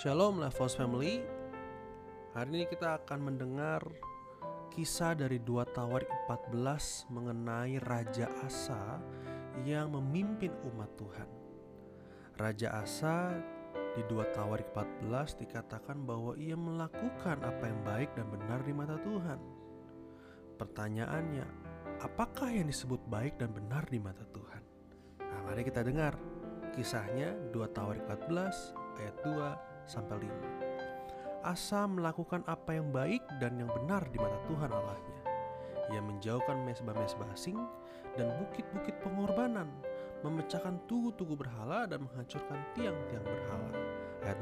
Shalom Levos Family. Hari ini kita akan mendengar kisah dari 2 Tawarik 14 mengenai Raja Asa yang memimpin umat Tuhan. Raja Asa di 2 Tawarik 14 dikatakan bahwa ia melakukan apa yang baik dan benar di mata Tuhan. Pertanyaannya, apakah yang disebut baik dan benar di mata Tuhan? Nah mari kita dengar kisahnya 2 Tawarik 14 ayat 2 sampai 5. Asa melakukan apa yang baik dan yang benar di mata Tuhan Allahnya. Ia menjauhkan mesbah-mesbah asing dan bukit-bukit pengorbanan, memecahkan tugu-tugu berhala dan menghancurkan tiang-tiang berhala. Ayat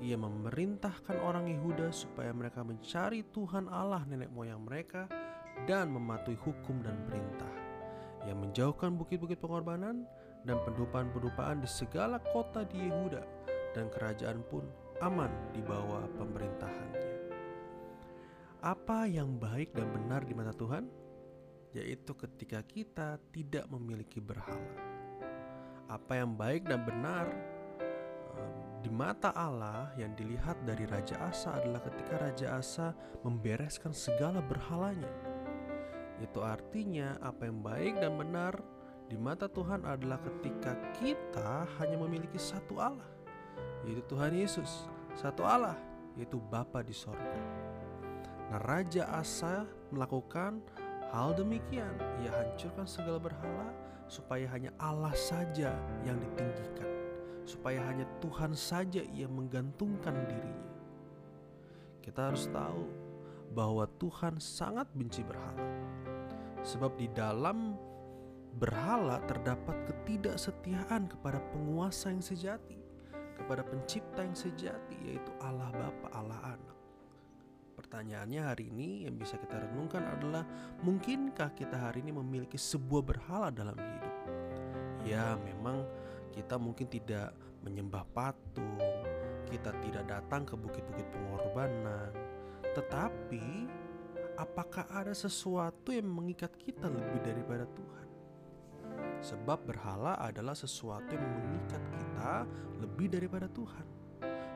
4, ia memerintahkan orang Yehuda supaya mereka mencari Tuhan Allah nenek moyang mereka dan mematuhi hukum dan perintah. Ia menjauhkan bukit-bukit pengorbanan dan pendupaan-pendupaan di segala kota di Yehuda dan kerajaan pun aman di bawah pemerintahannya. Apa yang baik dan benar di mata Tuhan? Yaitu ketika kita tidak memiliki berhala. Apa yang baik dan benar di mata Allah yang dilihat dari Raja Asa adalah ketika Raja Asa membereskan segala berhalanya. Itu artinya apa yang baik dan benar di mata Tuhan adalah ketika kita hanya memiliki satu Allah yaitu Tuhan Yesus, satu Allah, yaitu Bapa di sorga. Nah, Raja Asa melakukan hal demikian. Ia hancurkan segala berhala supaya hanya Allah saja yang ditinggikan, supaya hanya Tuhan saja ia menggantungkan dirinya. Kita harus tahu bahwa Tuhan sangat benci berhala. Sebab di dalam berhala terdapat ketidaksetiaan kepada penguasa yang sejati kepada pencipta yang sejati yaitu Allah Bapa, Allah Anak. Pertanyaannya hari ini yang bisa kita renungkan adalah mungkinkah kita hari ini memiliki sebuah berhala dalam hidup? Ya, memang kita mungkin tidak menyembah patung, kita tidak datang ke bukit-bukit pengorbanan, tetapi apakah ada sesuatu yang mengikat kita lebih daripada Tuhan? Sebab berhala adalah sesuatu yang mengikat kita lebih daripada Tuhan.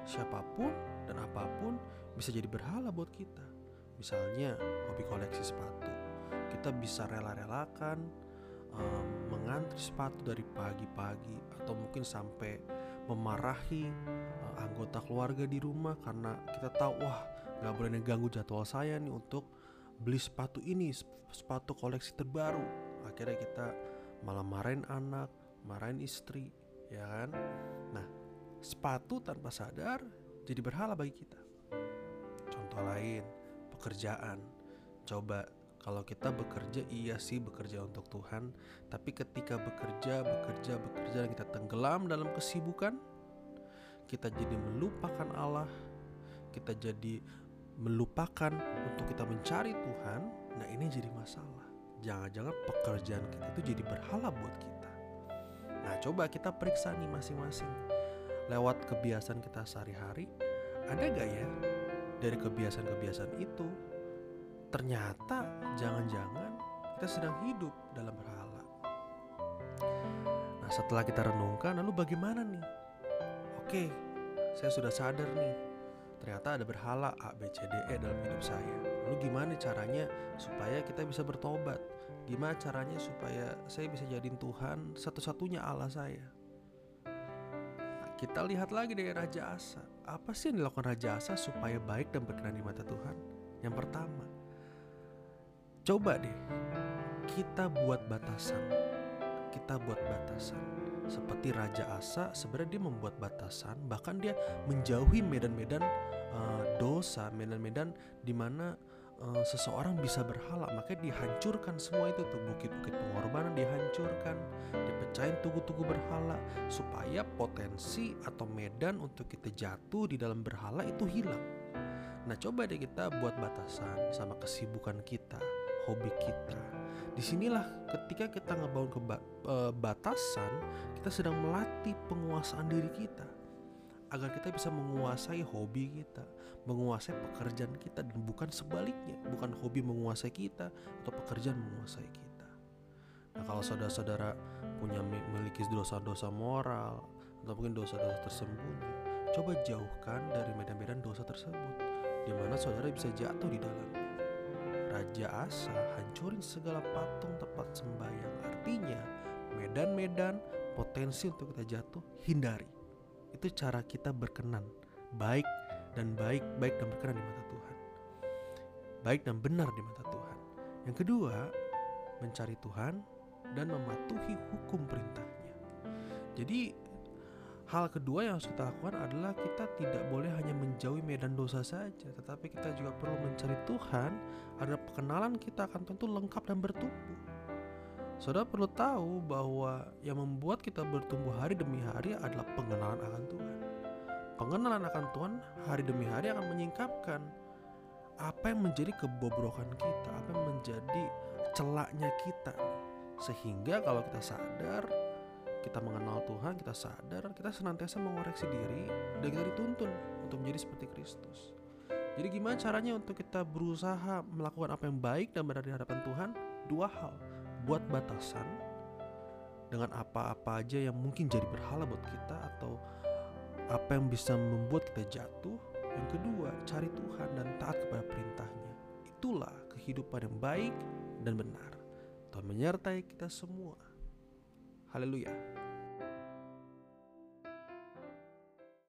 Siapa pun dan apa pun bisa jadi berhala buat kita. Misalnya hobi koleksi sepatu. Kita bisa rela-relakan um, mengantri sepatu dari pagi-pagi atau mungkin sampai memarahi uh, anggota keluarga di rumah karena kita tahu wah nggak boleh ngeganggu jadwal saya nih untuk beli sepatu ini sepatu koleksi terbaru akhirnya kita malah marahin anak, marahin istri, ya kan? Nah, sepatu tanpa sadar jadi berhala bagi kita. Contoh lain, pekerjaan. Coba kalau kita bekerja iya sih bekerja untuk Tuhan, tapi ketika bekerja, bekerja, bekerja dan kita tenggelam dalam kesibukan, kita jadi melupakan Allah, kita jadi melupakan untuk kita mencari Tuhan. Nah, ini jadi masalah jangan-jangan pekerjaan kita itu jadi berhala buat kita. Coba kita periksa nih masing-masing. Lewat kebiasaan kita sehari-hari, ada gak ya dari kebiasaan-kebiasaan itu ternyata jangan-jangan kita sedang hidup dalam berhala. Nah, setelah kita renungkan, lalu bagaimana nih? Oke, saya sudah sadar nih. Ternyata ada berhala A, B, C, D, E dalam hidup saya Lalu gimana caranya supaya kita bisa bertobat? Gimana caranya supaya saya bisa jadiin Tuhan satu-satunya Allah saya? Nah, kita lihat lagi dari Raja Asa. Apa sih yang dilakukan Raja Asa supaya baik dan berkenan di mata Tuhan? Yang pertama, coba deh kita buat batasan. Kita buat batasan. Seperti Raja Asa sebenarnya dia membuat batasan, bahkan dia menjauhi medan-medan uh, dosa, medan-medan di mana uh, seseorang bisa berhala. Makanya dihancurkan semua itu tuh bukit-bukit pengorbanan dihancurkan dipecahin tugu-tugu berhala supaya potensi atau medan untuk kita jatuh di dalam berhala itu hilang. Nah coba deh kita buat batasan sama kesibukan kita hobi kita di sinilah ketika kita ngebangun ke uh, batasan kita sedang melatih penguasaan diri kita agar kita bisa menguasai hobi kita, menguasai pekerjaan kita dan bukan sebaliknya, bukan hobi menguasai kita atau pekerjaan menguasai kita. Nah, kalau saudara-saudara punya memiliki dosa-dosa moral atau mungkin dosa-dosa tersembunyi, coba jauhkan dari medan-medan dosa tersebut, di mana saudara bisa jatuh di dalamnya. Raja Asa hancurin segala patung tempat sembahyang. Artinya, medan-medan potensi untuk kita jatuh hindari. Itu cara kita berkenan, baik dan baik, baik dan berkenan di mata Tuhan. Baik dan benar di mata Tuhan. Yang kedua, mencari Tuhan dan mematuhi hukum perintahnya. Jadi hal kedua yang harus kita lakukan adalah kita tidak boleh hanya menjauhi medan dosa saja, tetapi kita juga perlu mencari Tuhan agar pengenalan kita akan tentu lengkap dan bertumbuh. Saudara perlu tahu bahwa yang membuat kita bertumbuh hari demi hari adalah pengenalan akan Tuhan. Pengenalan akan Tuhan hari demi hari akan menyingkapkan apa yang menjadi kebobrokan kita, apa yang menjadi celaknya kita. Sehingga kalau kita sadar, kita mengenal Tuhan, kita sadar, kita senantiasa mengoreksi diri dan kita dituntun untuk menjadi seperti Kristus. Jadi gimana caranya untuk kita berusaha melakukan apa yang baik dan benar di hadapan Tuhan? Dua hal. Buat batasan dengan apa-apa aja yang mungkin jadi berhala buat kita atau apa yang bisa membuat kita jatuh. Yang kedua, cari Tuhan dan taat kepada perintahnya. Itulah kehidupan yang baik dan benar. Tuhan menyertai kita semua. Haleluya.